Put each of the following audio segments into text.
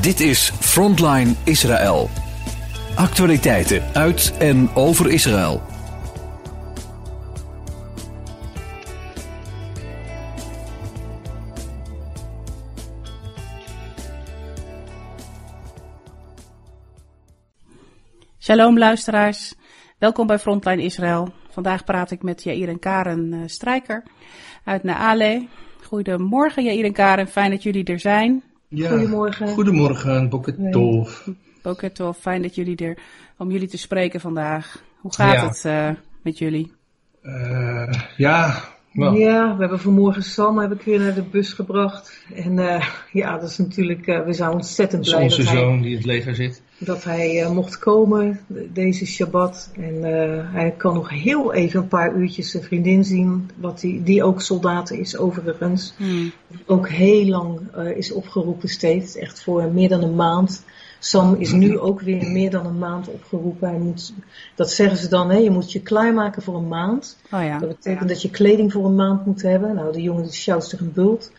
Dit is Frontline Israël. Actualiteiten uit en over Israël. Shalom luisteraars, welkom bij Frontline Israël. Vandaag praat ik met Jair en Karen uh, Strijker uit Naale. Goedemorgen Jair en Karen, fijn dat jullie er zijn. Ja, goedemorgen. Goedemorgen, Boketov. Boketov, fijn dat jullie er, om jullie te spreken vandaag. Hoe gaat Ja. het uh, met jullie? Eh, ja, wel. Ja, we hebben vanmorgen Sam heb ik weer naar de bus gebracht. En eh, ja, dat is natuurlijk, eh, we zijn ontzettend blij onze dat hij, zoon die in het leger zit. Dat hij eh, mocht komen de- deze Shabbat. En eh, hij kan nog heel even een paar uurtjes zijn vriendin zien, wat die, die ook soldaat is overigens. Hmm. Ook heel lang eh, is opgeroepen steeds, echt voor meer dan een maand. Sam is nu ook weer meer dan een maand opgeroepen. Hij moet, dat zeggen ze dan, hè, je moet je klaarmaken voor een maand. Oh ja, Dat betekent dat je kleding voor een maand moet hebben. Nou, de jongen die sjouwt zich een bult.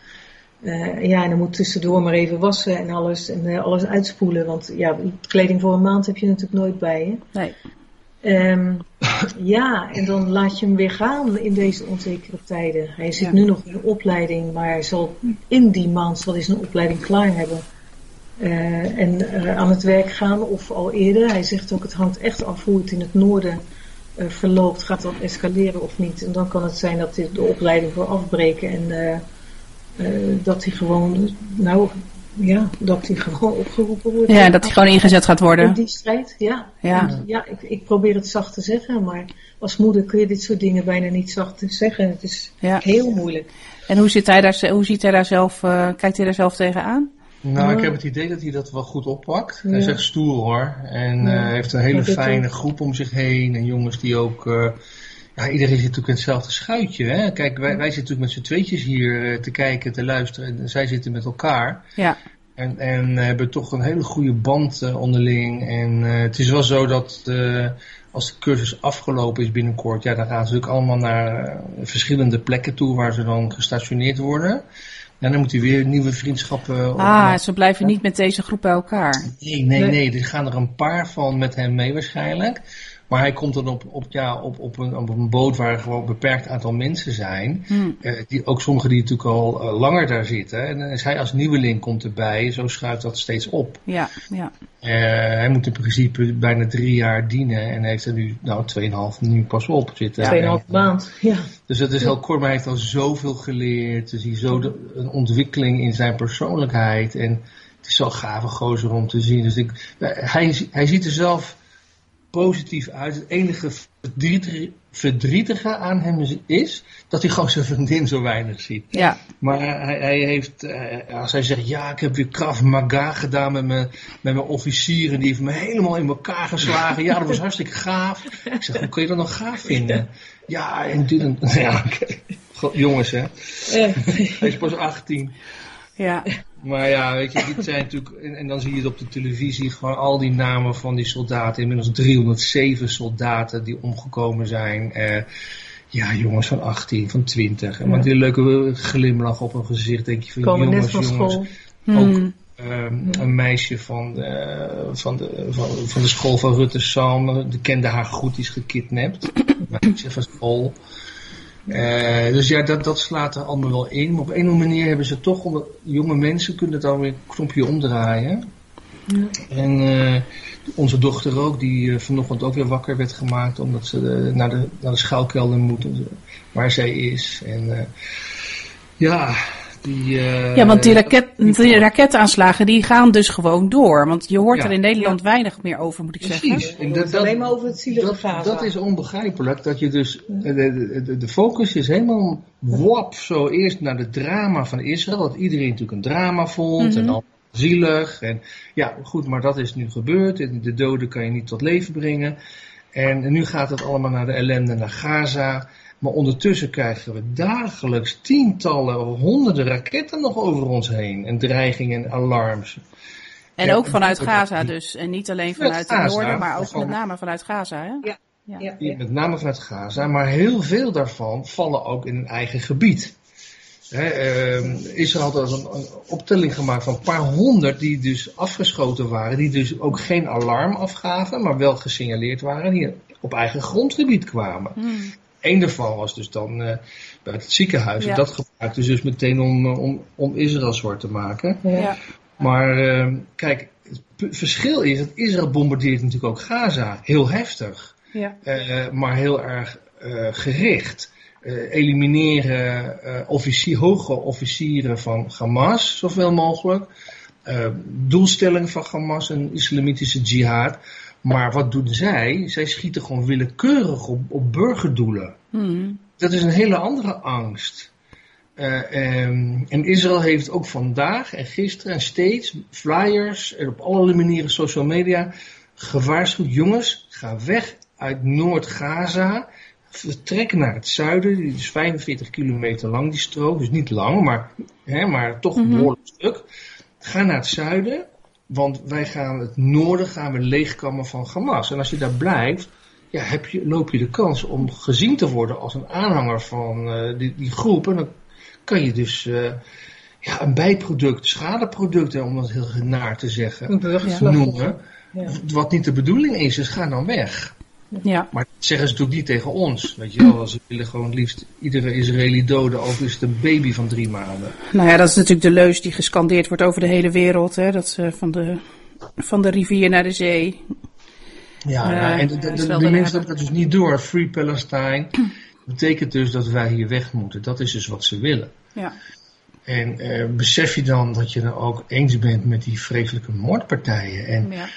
Eh, ja, en dan moet tussendoor maar even wassen en alles. En eh, alles uitspoelen. Want ja, kleding voor een maand heb je natuurlijk nooit bij je. nee. Ehm, ja, en dan laat je hem weer gaan in deze onzekere tijden. Hij zit Ja. nu nog in een opleiding, maar hij zal in die maand zal hij zijn opleiding klaar hebben. Eh, en aan het werk gaan of al eerder. Hij zegt ook het hangt echt af hoe het in het noorden eh, verloopt. Gaat dat escaleren of niet? En dan kan het zijn dat hij de opleiding wil afbreken en dat hij gewoon, nou ja, dat hij gewoon opgeroepen wordt. Ja, dat hij gewoon ingezet gaat in worden. die strijd, ja. Ja. En, ja ik, ik probeer het zacht te zeggen, maar als moeder kun je dit soort dingen bijna niet zacht zeggen. Het is Ja. heel moeilijk. En hoe, zit hij daar, hoe ziet hij daar zelf, eh, kijkt hij daar zelf tegenaan? Nou, Ja. ik heb het idee dat hij dat wel goed oppakt. Hij is echt stoer hoor. En Ja. eh, hij heeft een hele fijne groep om zich heen. En jongens die ook... eh, ja, iedereen zit natuurlijk in hetzelfde schuitje. Hè? Kijk, wij, wij zitten natuurlijk met z'n tweetjes hier eh, te kijken, te luisteren. En zij zitten met elkaar. Ja, En, en hebben toch een hele goede band eh, onderling. En eh, het is wel zo dat eh, als de cursus afgelopen is binnenkort, ja, dan gaan ze natuurlijk allemaal naar eh, verschillende plekken toe waar ze dan gestationeerd worden. En dan moet hij weer nieuwe vriendschappen. op- ah, ze blijven niet met deze groep bij elkaar. Nee, nee, Nee. nee. Er gaan er een paar van met hem mee waarschijnlijk. Maar hij komt dan op, op, ja, op, op, een, op een boot waar gewoon een beperkt aantal mensen zijn. Hmm. Eh, die, ook sommigen die natuurlijk al eh, langer daar zitten. En dan is hij als nieuweling komt erbij. Zo schuift dat steeds op. Ja, ja. Eh, hij moet in principe bijna drie jaar dienen. En heeft er nu nou 2,5 nu pas op zitten. Tweeënhalf En- maand. Ja. dus het is heel kort, maar hij heeft al zoveel geleerd. Dus hij zo de- een ontwikkeling in zijn persoonlijkheid. En het is zo'n gave gozer om te zien. Dus ik, hij, hij ziet er zelf positief uit. Het enige verdrietige, verdrietige aan hem is, dat hij gewoon zijn vriendin zo weinig ziet. ja. Maar hij, hij heeft, eh, als hij zegt, ja, ik heb weer Krav Maga gedaan met mijn, met mijn officieren, die heeft me helemaal in elkaar geslagen. Ja, dat was hartstikke gaaf. Ik zeg, hoe kun je dat nog gaaf vinden? Ja, en dit en, ja, oké. God, Jongens, hè. Hij is pas 18. ja. Maar ja, weet je, dit zijn natuurlijk, en, en dan zie je het op de televisie, gewoon al die namen van die soldaten. Inmiddels 307 soldaten die omgekomen zijn. Eh, ja, jongens van 18, van 20. En met die leuke glimlach op hun gezicht, denk je van, komen net jongens, van jongens. school. Ook Hmm. ehm, een meisje van de, van, de, van, van de school van Rutte Salm, die kende haar goed, die is gekidnapt. Meisje van school. Eh, dus ja, dat, dat slaat er allemaal wel in. Maar op een of andere manier hebben ze toch, jonge mensen kunnen dan weer een knopje omdraaien. Ja. En eh, onze dochter ook, die eh, vanochtend ook weer wakker werd gemaakt, omdat ze naar, de, naar de schuilkelder moet, waar zij is. En ja, die... eh, Ja, want die, raket, die raketaanslagen die gaan dus gewoon door. Want je hoort Ja. er in Nederland weinig meer over, moet ik zeggen. Precies. En dat, alleen maar over het zielige dat, Gaza. dat is onbegrijpelijk. Dat je dus, de, de, focus is helemaal wap zo eerst naar het drama van Israël. Dat iedereen natuurlijk een drama vond en al zielig. En ja, goed, maar dat is nu gebeurd. En de doden kan je niet tot leven brengen. En nu gaat het allemaal naar de ellende naar Gaza. Maar ondertussen krijgen we dagelijks tientallen of honderden raketten nog over ons heen. En dreigingen en alarms. En Ja, ook vanuit Gaza dus. En niet alleen vanuit het noorden, maar ook met name vanuit Gaza. Hè? Ja. Ja. Ja, Die ja. met name vanuit Gaza, maar heel veel daarvan vallen ook in hun eigen gebied. Hè, Israël had een, een, optelling gemaakt van een paar honderd die dus afgeschoten waren, die dus ook geen alarm afgaven, maar wel gesignaleerd waren, die op eigen grondgebied kwamen. Hmm. Eén daarvan was dus dan uh, bij het ziekenhuis. En dat gebruikte dus meteen om, om, om Israël zwart te maken. Ja. Maar uh, kijk, het verschil is dat Israël bombardeert natuurlijk ook Gaza. Heel heftig. Ja. Uh, maar heel erg gericht. elimineren officier, hoge officieren van Hamas zoveel mogelijk. doelstelling van Hamas, een islamitische jihad. Maar wat doen zij? Zij schieten gewoon willekeurig op, op burgerdoelen. Hmm. Dat is een hele andere angst. Uh, en Israël heeft ook vandaag en gisteren en steeds flyers en op allerlei manieren social media gewaarschuwd. Jongens, ga weg uit Noord-Gaza. Vertrek naar het zuiden. Die is 45 kilometer lang, die strook. Dus niet lang, maar, hè, maar toch een mhm. behoorlijk stuk. Ga naar het zuiden. Want wij gaan het noorden gaan we leegkammen van Hamas. En als je daar blijft, ja, heb je, loop je de kans om gezien te worden als een aanhanger van uh, die, die groep. En dan kan je dus uh, ja, een bijproduct, schadeproduct, om dat heel naar te zeggen, noemen. Ja. Wat niet de bedoeling is, dus ga dan weg. Ja. Maar zeggen ze natuurlijk niet tegen ons. Weet je wel, ze willen gewoon liefst iedere Israëli doden, ook is het een baby van drie maanden. Nou ja, dat is natuurlijk de leus die gescandeerd wordt over de hele wereld. Hè? Dat ze van, de, van de rivier naar de zee. Ja, uh, en de, de, de, mensen dat dus niet door. Free Palestine betekent dus dat wij hier weg moeten. Dat is dus wat ze willen. Ja. En uh, besef je dan dat je er ook eens bent met die vreselijke moordpartijen. En ja.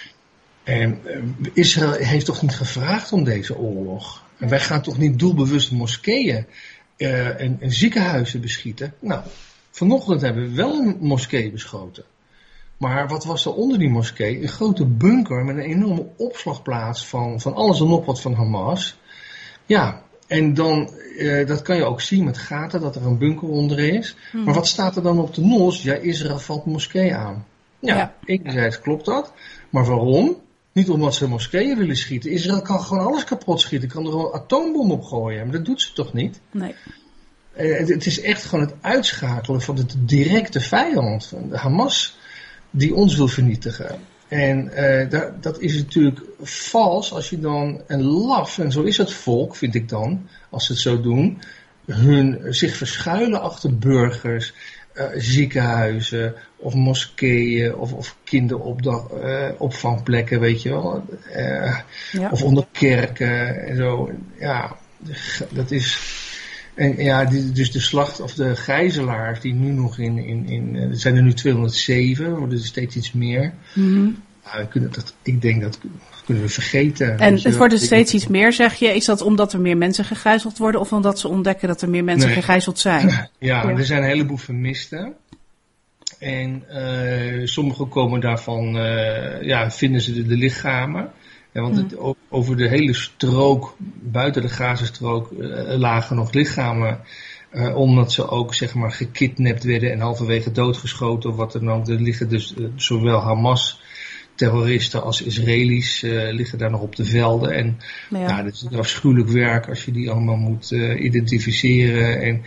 En eh, Israël heeft toch niet gevraagd om deze oorlog? En wij gaan toch niet doelbewust moskeeën uh, en, en, ziekenhuizen beschieten? Nou, vanochtend hebben we wel een moskee beschoten. Maar wat was er onder die moskee? Een grote bunker met een enorme opslagplaats van, van alles en nog wat van Hamas. Ja, en dan, uh, dat kan je ook zien met gaten, dat er een bunker onder is. Hmm. Maar wat staat er dan op de nos? Ja, Israël valt moskee aan. Ja, ja. enerzijds klopt dat. Maar waarom? Niet omdat ze moskeeën willen schieten. Israël kan gewoon alles kapot schieten. Kan er een atoombom op gooien. Maar dat doet ze toch niet? Nee. Uh, het, is echt gewoon het uitschakelen van de directe vijand. De Hamas die ons wil vernietigen. En uh, dat, dat is natuurlijk vals als je dan een laf, en zo is het volk, vind ik dan, als ze het zo doen, hun zich verschuilen achter burgers, uh, ziekenhuizen of moskeeën of, of kinderopvangplekken, uh, weet je wel. Uh, ja. Of onder kerken en zo. Ja, dat is. En ja, die, dus de slacht of de gijzelaars die nu nog in, in, in er zijn er nu 207, worden er steeds iets meer. Mm -hmm. Dat, ik denk dat kunnen we vergeten. En het wordt dus steeds iets meer, zeg je. Is dat omdat er meer mensen gegijzeld worden of omdat ze ontdekken dat er meer mensen gegijzeld zijn? Ja, er zijn een heleboel vermisten. En uh, sommigen komen daarvan, uh, ja, vinden ze de, de lichamen. Ja, want het, mm. over de hele strook, buiten de Gazastrook, uh, lagen nog lichamen. omdat ze ook, zeg maar, gekidnapt werden en halverwege doodgeschoten of wat dan ook. Er liggen dus zowel Hamas terroristen als Israëli's uh, liggen daar nog op de velden. En ja. Nou, dat is een afschuwelijk werk als je die allemaal moet uh, identificeren. En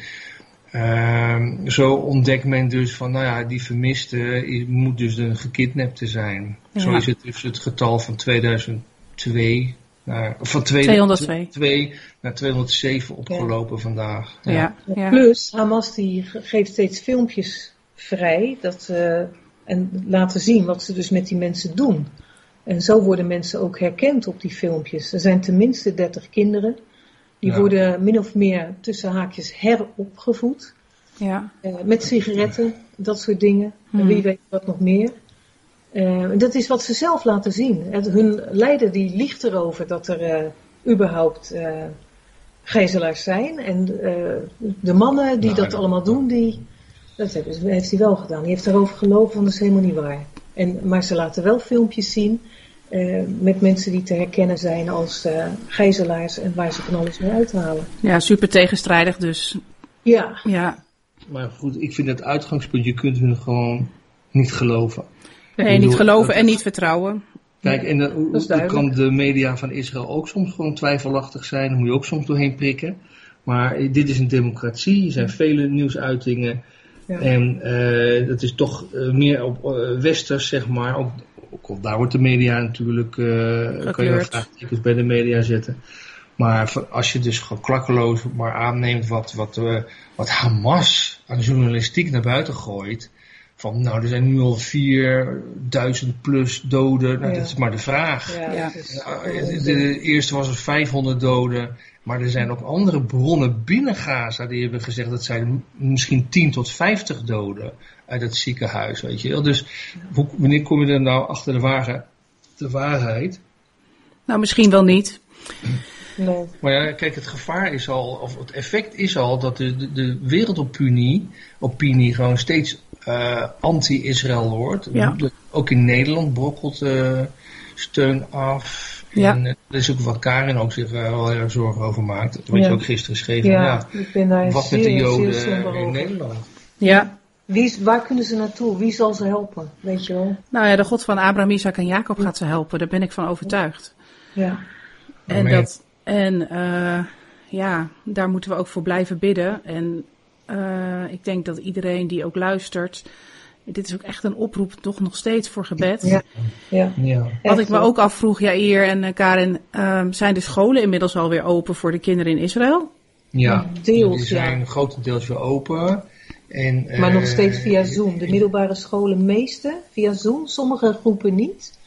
uh, zo ontdekt men dus van, nou ja, die vermiste moet dus een gekidnapte zijn. Ja. Zo is het dus het getal van 2002 naar, van 202 202 naar 207 opgelopen ja. vandaag. Ja. Plus, Hamas die geeft steeds filmpjes vrij dat uh, en laten zien wat ze dus met die mensen doen. En zo worden mensen ook herkend op die filmpjes. Er zijn tenminste 30 kinderen. Die worden min of meer tussen haakjes heropgevoed. Ja. Uh, met sigaretten, dat soort dingen. En hmm. wie weet wat nog meer. Uh, dat is wat ze zelf laten zien. Het, hun leider die liegt erover dat er uh, überhaupt gijzelaars zijn. En de mannen die nou, dat allemaal doen, die dat heeft hij wel gedaan. Die heeft erover gelopen, want dat is helemaal niet waar. En, maar ze laten wel filmpjes zien uh, met mensen die te herkennen zijn als uh, gijzelaars en waar ze van alles mee uithalen. Ja, super tegenstrijdig dus. Ja. ja. Maar goed, ik vind het uitgangspunt, je kunt hun gewoon niet geloven. Nee, niet geloven en niet vertrouwen. Kijk, en dan, hoe, kan de media van Israël ook soms gewoon twijfelachtig zijn? Daar moet je ook soms doorheen prikken. Maar dit is een democratie, er zijn vele nieuwsuitingen. Ja. En uh, dat is toch uh, meer op uh, westers, zeg maar. Ook, ook, daar wordt de media natuurlijk, kan je wel vraagtekens bij de media zetten. Maar als je dus gewoon klakkeloos maar aanneemt wat, wat, wat Hamas aan journalistiek naar buiten gooit. Van nou, er zijn nu al 4000 plus doden. Nou, Ja. dat is maar de vraag. Ja, de eerste was er 500 doden. Maar er zijn ook andere bronnen binnen Gaza die hebben gezegd dat zijn misschien 10 tot 50 doden uit het ziekenhuis. Weet je wel. Dus hoe, wanneer kom je er nou achter de, waarheid, de waarheid? Nou, misschien wel niet. nee. Maar ja, kijk, het gevaar is al, of het effect is al dat de, de, de wereldopinie opinie gewoon steeds eh, anti-Israël wordt. Ja. Ook in Nederland brokkelt eh, steun af. Ja. En eh, er is ook wat Karin ook zich eh, wel heel erg zorgen over maakt. Wat Ja. je ook gisteren schreef. Ja, ik ben daar wat met zeer, de Joden in. Nederland? Ja. Wie, waar kunnen ze naartoe? Wie zal ze helpen? Weet je wel? Nou ja, de God van Abraham, Isaac en Jacob gaat ze helpen. Daar ben ik van overtuigd. Ja. En, Amen. dat, en eh, ja, daar moeten we ook voor blijven bidden. En eh, ik denk dat iedereen die ook luistert. Dit is ook echt een oproep, toch nog steeds voor gebed. Ja. Ja. Ja. Wat Echt, ik me ook afvroeg, Jair en eh, Karin, ehm, zijn de scholen inmiddels alweer open voor de kinderen in Israël? ja, Deels, die zijn ja. grotendeels weer open. En, Maar eh, nog steeds via Zoom. De middelbare scholen meeste via Zoom, sommige groepen niet.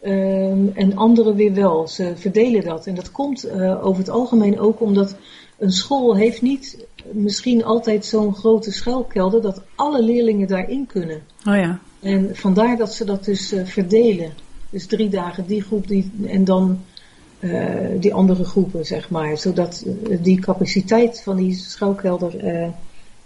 Ehm, en andere weer wel. Ze verdelen dat. En dat komt eh, over het algemeen ook omdat een school heeft niet misschien altijd zo'n grote schuilkelder dat alle leerlingen daarin kunnen. Oh ja. En vandaar dat ze dat dus eh, verdelen. Dus drie dagen die groep die, en dan eh, die andere groepen, zeg maar. Zodat eh, die capaciteit van die schuilkelder eh,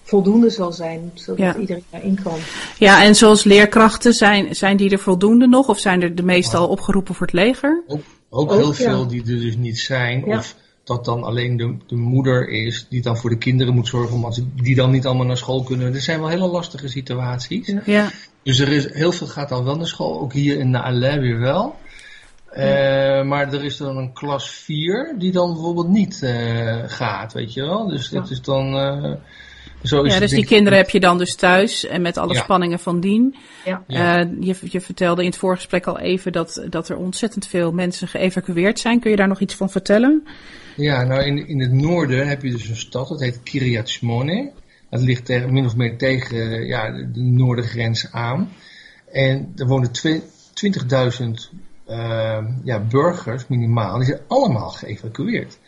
voldoende zal zijn, zodat Ja. iedereen daarin kan. Ja, en zoals leerkrachten, zijn, zijn die er voldoende nog? Of zijn er de meestal opgeroepen voor het leger? Ook, ook Ook, heel ja. veel die er dus niet zijn. Ja. Of dat dan alleen de, de moeder is die dan voor de kinderen moet zorgen. Omdat die dan niet allemaal naar school kunnen. Er zijn wel hele lastige situaties. Ja. Ja. Dus er is, heel veel gaat al wel naar school. Ook hier in Naaleh weer wel. Eh, maar er is dan een klas 4 die dan bijvoorbeeld niet eh, gaat, weet je wel. Dus dat Ja. is dan... eh, zo is ja, dus die kinderen heb je dan dus thuis en met alle Ja. spanningen van dien. Ja. Eh, je, je vertelde in het voorgesprek al even dat, dat er ontzettend veel mensen geëvacueerd zijn. Kun je daar nog iets van vertellen? Ja, nou in, in het noorden heb je dus een stad, dat heet Kiryat Shmone. Dat ligt tegen, min of meer tegen eh, ja, de, de noordengrens aan. En er wonen twe- 20.000 eh, ja, burgers minimaal, die zijn allemaal geëvacueerd.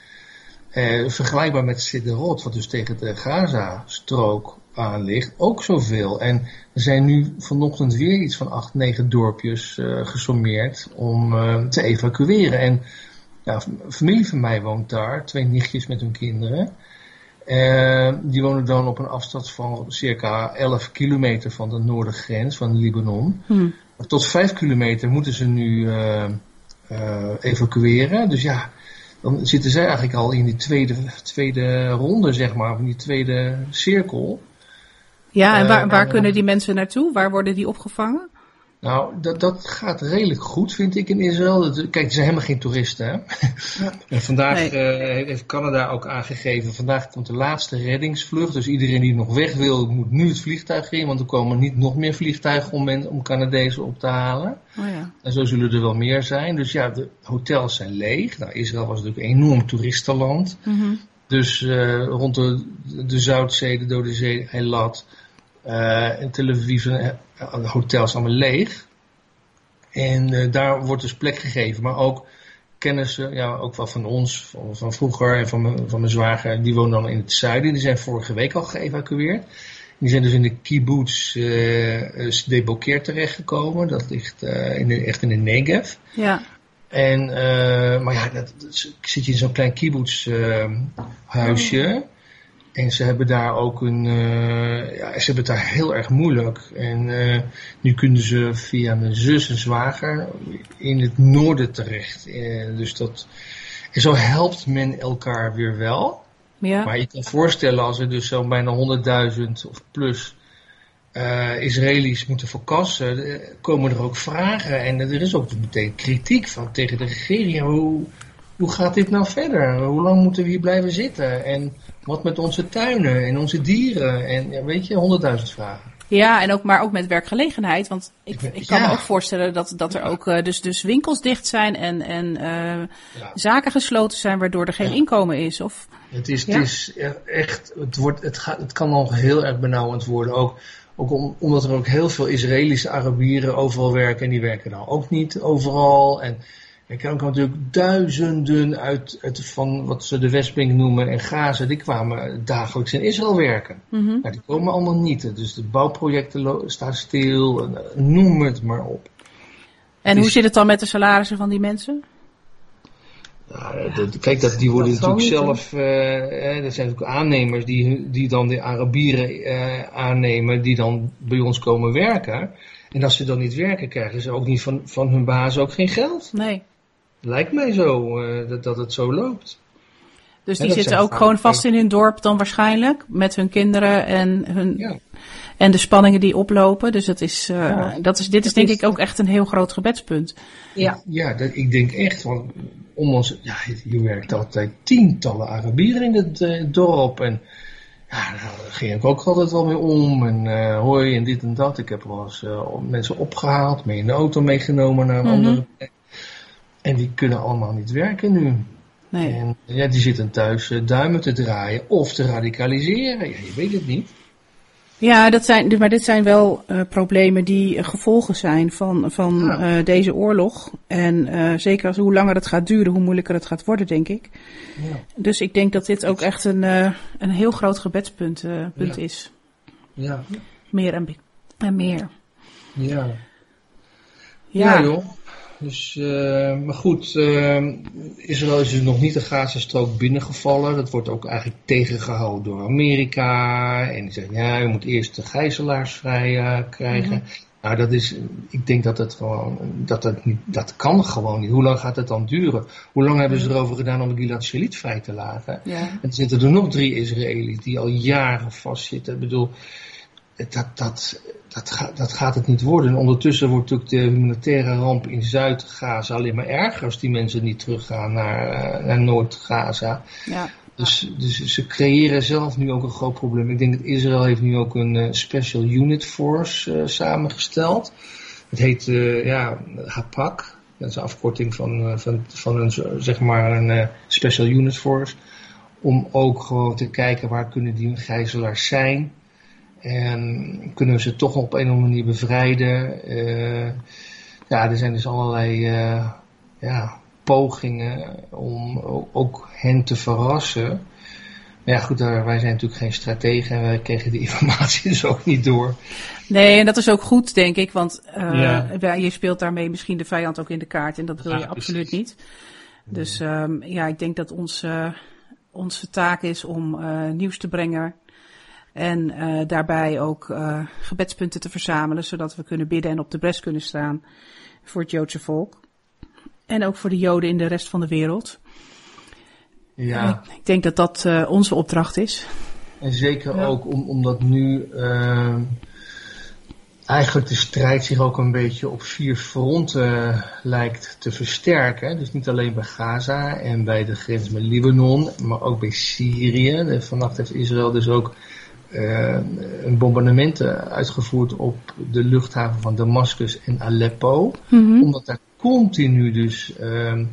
Eh, vergelijkbaar met Siderot, wat dus tegen de Gaza-strook aan ligt, ook zoveel. En er zijn nu vanochtend weer iets van 8, 9 dorpjes eh, gesommeerd om eh, te evacueren. En ja, een familie van mij woont daar, twee nichtjes met hun kinderen. Eh, die wonen dan op een afstand van circa 11 kilometer van de noordengrens van Libanon. Hm. Maar Tot 5 kilometer moeten ze nu evacueren. Dus ja, dan zitten zij eigenlijk al in die tweede, tweede ronde, zeg maar, in die tweede cirkel. Ja, en waar, Eh, waar eh, kunnen die mensen naartoe? Waar worden die opgevangen? Nou, dat, dat gaat redelijk goed, vind ik, in Israël. Dat, kijk, er zijn helemaal geen toeristen. Hè? En vandaag Nee. eh, heeft Canada ook aangegeven, vandaag komt de laatste reddingsvlucht. Dus iedereen die nog weg wil, moet nu het vliegtuig in. Want er komen niet nog meer vliegtuigen om, men, om Canadezen op te halen. Oh ja. En zo zullen er wel meer zijn. Dus ja, de hotels zijn leeg. Nou, Israël was natuurlijk een enorm toeristenland. Mhm. Dus eh, rond de, de Zuidzee, de Dode Zee, Eilat eh en Tel Aviv, eh, de hotels allemaal leeg. En eh, daar wordt dus plek gegeven. Maar ook kennissen, ja, ook wel van ons, van, van vroeger en van mijn, van mijn zwager, die wonen dan in het zuiden. Die zijn vorige week al geëvacueerd. Die zijn dus in de kibbutz Sde terechtgekomen. Dat ligt in de, echt in de Negev. Ja. En, maar ja, dat, dat- zit je in zo'n klein kibbutz eh, huisje. En ze hebben daar ook een, eh, ja, ze hebben het daar heel erg moeilijk. En eh, nu kunnen ze via mijn zus en zwager in het noorden terecht. Eh, dus dat, en zo helpt men elkaar weer wel. Ja. Maar je kan voorstellen als er dus zo'n bijna 100.000 of plus Israëli's moeten verkassen, komen er ook vragen. En er is ook meteen kritiek van tegen de regering. Hoe, hoe gaat dit nou verder? Hoe lang moeten we hier blijven zitten? En wat met onze tuinen en onze dieren? En ja, weet je, honderdduizend vragen. Ja, en ook, maar ook met werkgelegenheid. Want ik, Ik- kan me ook voorstellen dat, dat er ook eh, dus, dus winkels dicht zijn en, en eh, zaken gesloten zijn waardoor er geen Ja. inkomen is. Of, Het is, het is echt, het, wordt, het, gaat, het kan nog heel erg benauwend worden. Ook, ook om, omdat er ook heel veel Israëlische Arabieren overal werken. En die werken dan ook niet overal. En er kwamen natuurlijk duizenden uit, uit van wat ze de Westbank noemen en Gaza. Die kwamen dagelijks in Israël werken. Mhm. Nou, die komen allemaal niet. Dus de bouwprojecten staan stil. en, eh, Noem het maar op. En hoe is- zit het dan met de salarissen van die mensen? Ja, dat- kijk, dat, die worden Dat natuurlijk niet, zelf, eh, eh, dat zijn natuurlijk aannemers die, die dan de Arabieren eh, aannemen, die dan bij ons komen werken. En als ze dan niet werken, krijgen ze ook niet van, van hun baas ook geen geld. Nee. Lijkt mij zo, eh, dat, dat het zo loopt. Dus die zitten ook gewoon vast in hun dorp dan waarschijnlijk. Met hun kinderen en, hun, Ja. en de spanningen die oplopen. Dus dat is, eh, Ja. dat is, dit is denk is- ik ook echt een heel groot gebedspunt. Ja, Ja, dat, ik denk echt, want om ons, ja, hier werkt altijd tientallen Arabieren in het eh, dorp. En ja, daar ging ik ook altijd wel mee om. En hoi en dit en dat. Ik heb wel eens mensen opgehaald, mee in de auto meegenomen naar een Mhm. andere plek. En die kunnen allemaal niet werken nu. Nee. En ja, die zitten thuis eh, duimen te draaien of te radicaliseren. Ja, je weet het niet. Ja, dat zijn, maar dit zijn wel eh, problemen die eh, gevolgen zijn van, van Ja. deze oorlog. En zeker als hoe langer het gaat duren, hoe moeilijker het gaat worden, denk ik. Ja. Dus ik denk dat dit ook echt een, een heel groot gebedspunt punt Ja. is. Ja, Meer en, en meer. Ja, Ja, joh. Dus, eh, maar goed, eh, Israël is dus nog niet de Gazastrook binnengevallen. Dat wordt ook eigenlijk tegengehouden door Amerika. En die zeggen, ja, je moet eerst de gijzelaars vrij krijgen. Nou, dat is, ik denk dat het gewoon, dat, dat, niet, dat kan gewoon niet. Hoe lang gaat het dan duren? Hoe lang hebben ze erover gedaan om Gilad Shalit vrij te laten? ja. En er zitten er nog drie Israëli's die al jaren vastzitten. Ik bedoel, dat, dat, dat, gaat, dat gaat het niet worden. En ondertussen wordt natuurlijk de humanitaire ramp in Zuid-Gaza alleen maar erger als die mensen niet teruggaan naar, eh, naar Noord-Gaza. ja. Dus, dus ze creëren zelf nu ook een groot probleem. Ik denk dat Israël heeft nu ook een eh, Special Unit Force eh, samengesteld. Het heet eh, ja, HAPAC. Dat is een afkorting van, van, van een, zeg maar een Special Unit Force. Om ook gewoon te kijken waar kunnen die gijzelaars zijn. En kunnen we ze toch op een of andere manier bevrijden. Eh, ja, er zijn dus allerlei eh, ja, pogingen om ook hen te verrassen. Maar ja, goed, wij zijn natuurlijk geen strategen en wij kregen die informatie dus ook niet door. Nee, en dat is ook goed, denk ik. Want eh, Ja. je speelt daarmee misschien de vijand ook in de kaart. En dat wil je Ja, absoluut precies. niet. Dus ehm, ja, ik denk dat ons, eh, onze taak is om eh, nieuws te brengen. En eh, daarbij ook eh, gebedspunten te verzamelen. Zodat we kunnen bidden en op de bres kunnen staan voor het Joodse volk. En ook voor de Joden in de rest van de wereld. Ja, Ik denk dat dat eh, onze opdracht is. en zeker Ja. ook om, omdat nu ehm, eigenlijk de strijd zich ook een beetje op vier fronten lijkt te versterken. Dus niet alleen bij Gaza en bij de grens met Libanon, maar ook bij Syrië. Vannacht heeft Israël dus ook een bombardementen uitgevoerd op de luchthaven van Damascus en Aleppo. Omdat daar continu dus ehm,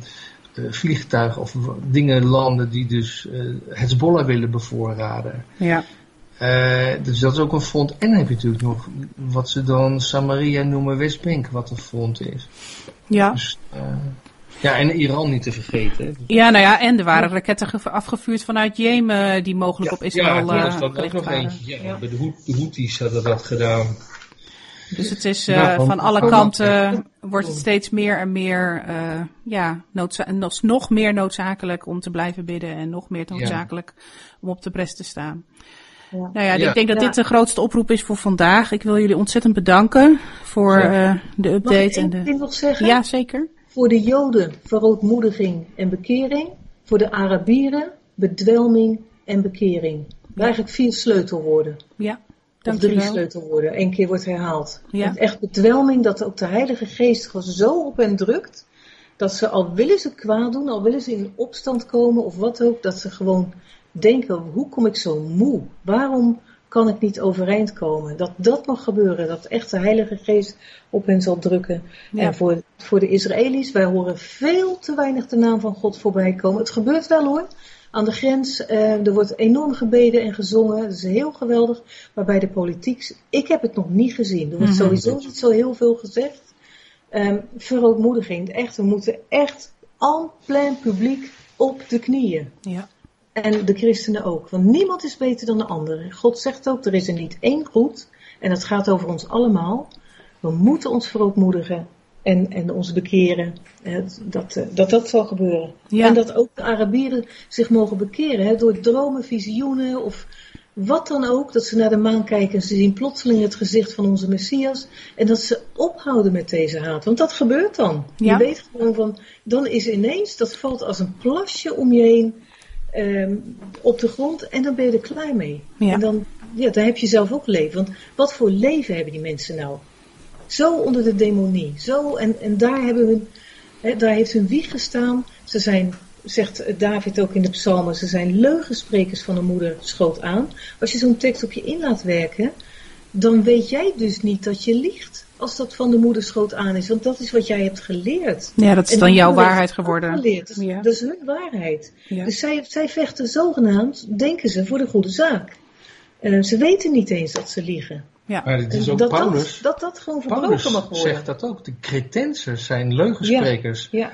eh, vliegtuigen of dingen landen die dus eh Hezbollah willen bevoorraden. Ja. Eh, dus dat is ook een front. En dan heb je natuurlijk nog wat ze dan Samaria noemen Westbank, wat een front is. Ja. Dus, eh, ja, en Iran niet te vergeten. Ja, nou ja, en er waren raketten ge- afgevuurd vanuit Jemen die mogelijk op ja, Israël dat eh, is dan ook nog waren. eentje. Ja, Ja. Bij de, de Houthis hadden dat gedaan. Dus het is Ja, eh, van alle kanten wordt het steeds meer en meer, eh, ja, nog, nog meer noodzakelijk om te blijven bidden en nog meer noodzakelijk om op de bres te staan. Ja. Nou ja, Ja. ik denk dat Ja. dit de grootste oproep is voor vandaag. Ik wil jullie ontzettend bedanken voor Ja. eh, de Mag ik update en de. nog zeggen? Ja, zeker. Voor de Joden verootmoediging en bekering. Voor de Arabieren bedwelming en bekering. Eigenlijk vier sleutelwoorden. Ja, Of drie sleutelwoorden. Eén keer wordt herhaald. Ja. En echt bedwelming dat ook de Heilige Geest gewoon zo op hen drukt. Dat ze al willen ze kwaad doen, al willen ze in opstand komen of wat ook, dat ze gewoon denken, hoe kom ik zo moe? Waarom kan ik niet overeind komen? Dat dat mag gebeuren, dat echt de Heilige Geest op hen zal drukken. En voor, voor de Israëli's, wij horen veel te weinig de naam van God voorbij komen. Het gebeurt wel hoor, aan de grens. Uh, er wordt enorm gebeden en gezongen. Dat is heel geweldig. Maar bij de politiek, ik heb het nog niet gezien. Er wordt mhm. sowieso niet zo heel veel gezegd. Um, verootmoediging. Echt, we moeten echt en plein publiek op de knieën. Ja. En de christenen ook. Want niemand is beter dan de ander. God zegt ook, er is er niet één goed. En het gaat over ons allemaal. We moeten ons verootmoedigen en, en ons bekeren. Dat, eh, dat dat zal gebeuren. En dat ook de Arabieren zich mogen bekeren. Hè, door dromen, visioenen of wat dan ook. Dat ze naar de maan kijken en ze zien plotseling het gezicht van onze Messias. En dat ze ophouden met deze haat. Want dat gebeurt dan. Je weet gewoon van, dan is ineens, dat valt als een plasje om je heen. Ehm, op de grond en dan ben je er klaar mee. En dan, ja, dan heb je zelf ook leven. Want wat voor leven hebben die mensen nou? Zo onder de demonie. Zo, en, en daar, hebben hun, daar heeft hun wieg gestaan. Ze zijn, zegt David ook in de psalmen, ze zijn leugensprekers van de moeder schoot aan. Als je zo'n tekst op je in laat werken, dan weet jij dus niet dat je liegt. Als dat van de moeder schoot aan is. Want dat is wat jij hebt geleerd. Ja, dat is dan jouw waarheid geworden. Geleerd. Dat, is hun waarheid. Dus zij, zij vechten zogenaamd, denken ze, voor de goede zaak. Uh, ze weten niet eens dat ze liegen. Ja. Maar het is ook dat, Paulus. Dat, dat, gewoon verbroken mag worden. zegt dat ook. De Cretensers zijn leugensprekers. Ja.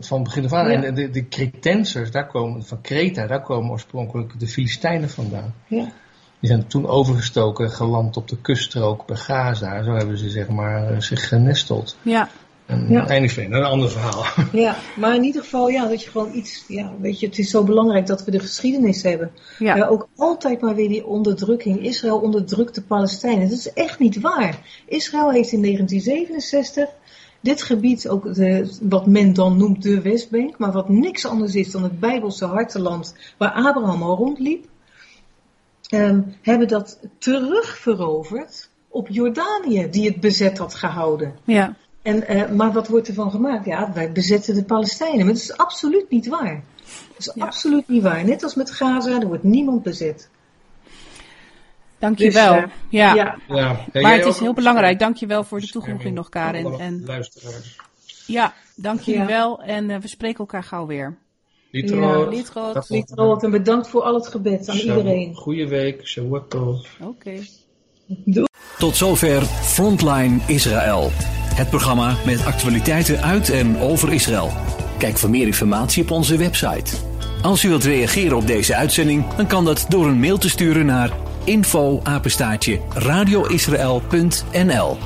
Van begin af aan. En de, de Cretensers, daar komen, van Kreta, daar komen oorspronkelijk de Filistijnen vandaan. Ja. Die zijn toen overgestoken, geland op de kuststrook bij Gaza. Zo hebben ze zeg maar eh, zich genesteld. Ja. En ja. een ander verhaal. Ja, maar in ieder geval, ja, dat je gewoon iets, ja, weet je, het is zo belangrijk dat we de geschiedenis hebben. Ja. ja ook altijd maar weer die onderdrukking. Israël onderdrukt de Palestijnen. Dat is echt niet waar. Israël heeft in 1967 dit gebied, ook de, wat men dan noemt de Westbank, maar wat niks anders is dan het Bijbelse harteland waar Abraham al rondliep, um, hebben dat terugveroverd op Jordanië, die het bezet had gehouden. Ja. En, uh, maar wat wordt ervan gemaakt? Ja, wij bezetten de Palestijnen. Maar dat is absoluut niet waar. Dat is absoluut niet waar. Net als met Gaza, er wordt niemand bezet. Dankjewel. Dus, uh, ja. ja. ja. Maar het is heel belangrijk. Dankjewel voor de toevoeging nog, Karin. En, luisteraars. Ja, dankjewel. Ja. En uh, we spreken elkaar gauw weer. Lietroot. Ja. En bedankt voor al het gebed aan iedereen. Goeie week. Shawakov. Oké. Okay. Tot zover Frontline Israël. Het programma met actualiteiten uit en over Israël. Kijk voor meer informatie op onze website. Als u wilt reageren op deze uitzending, dan kan dat door een mail te sturen naar info radioisrael.nl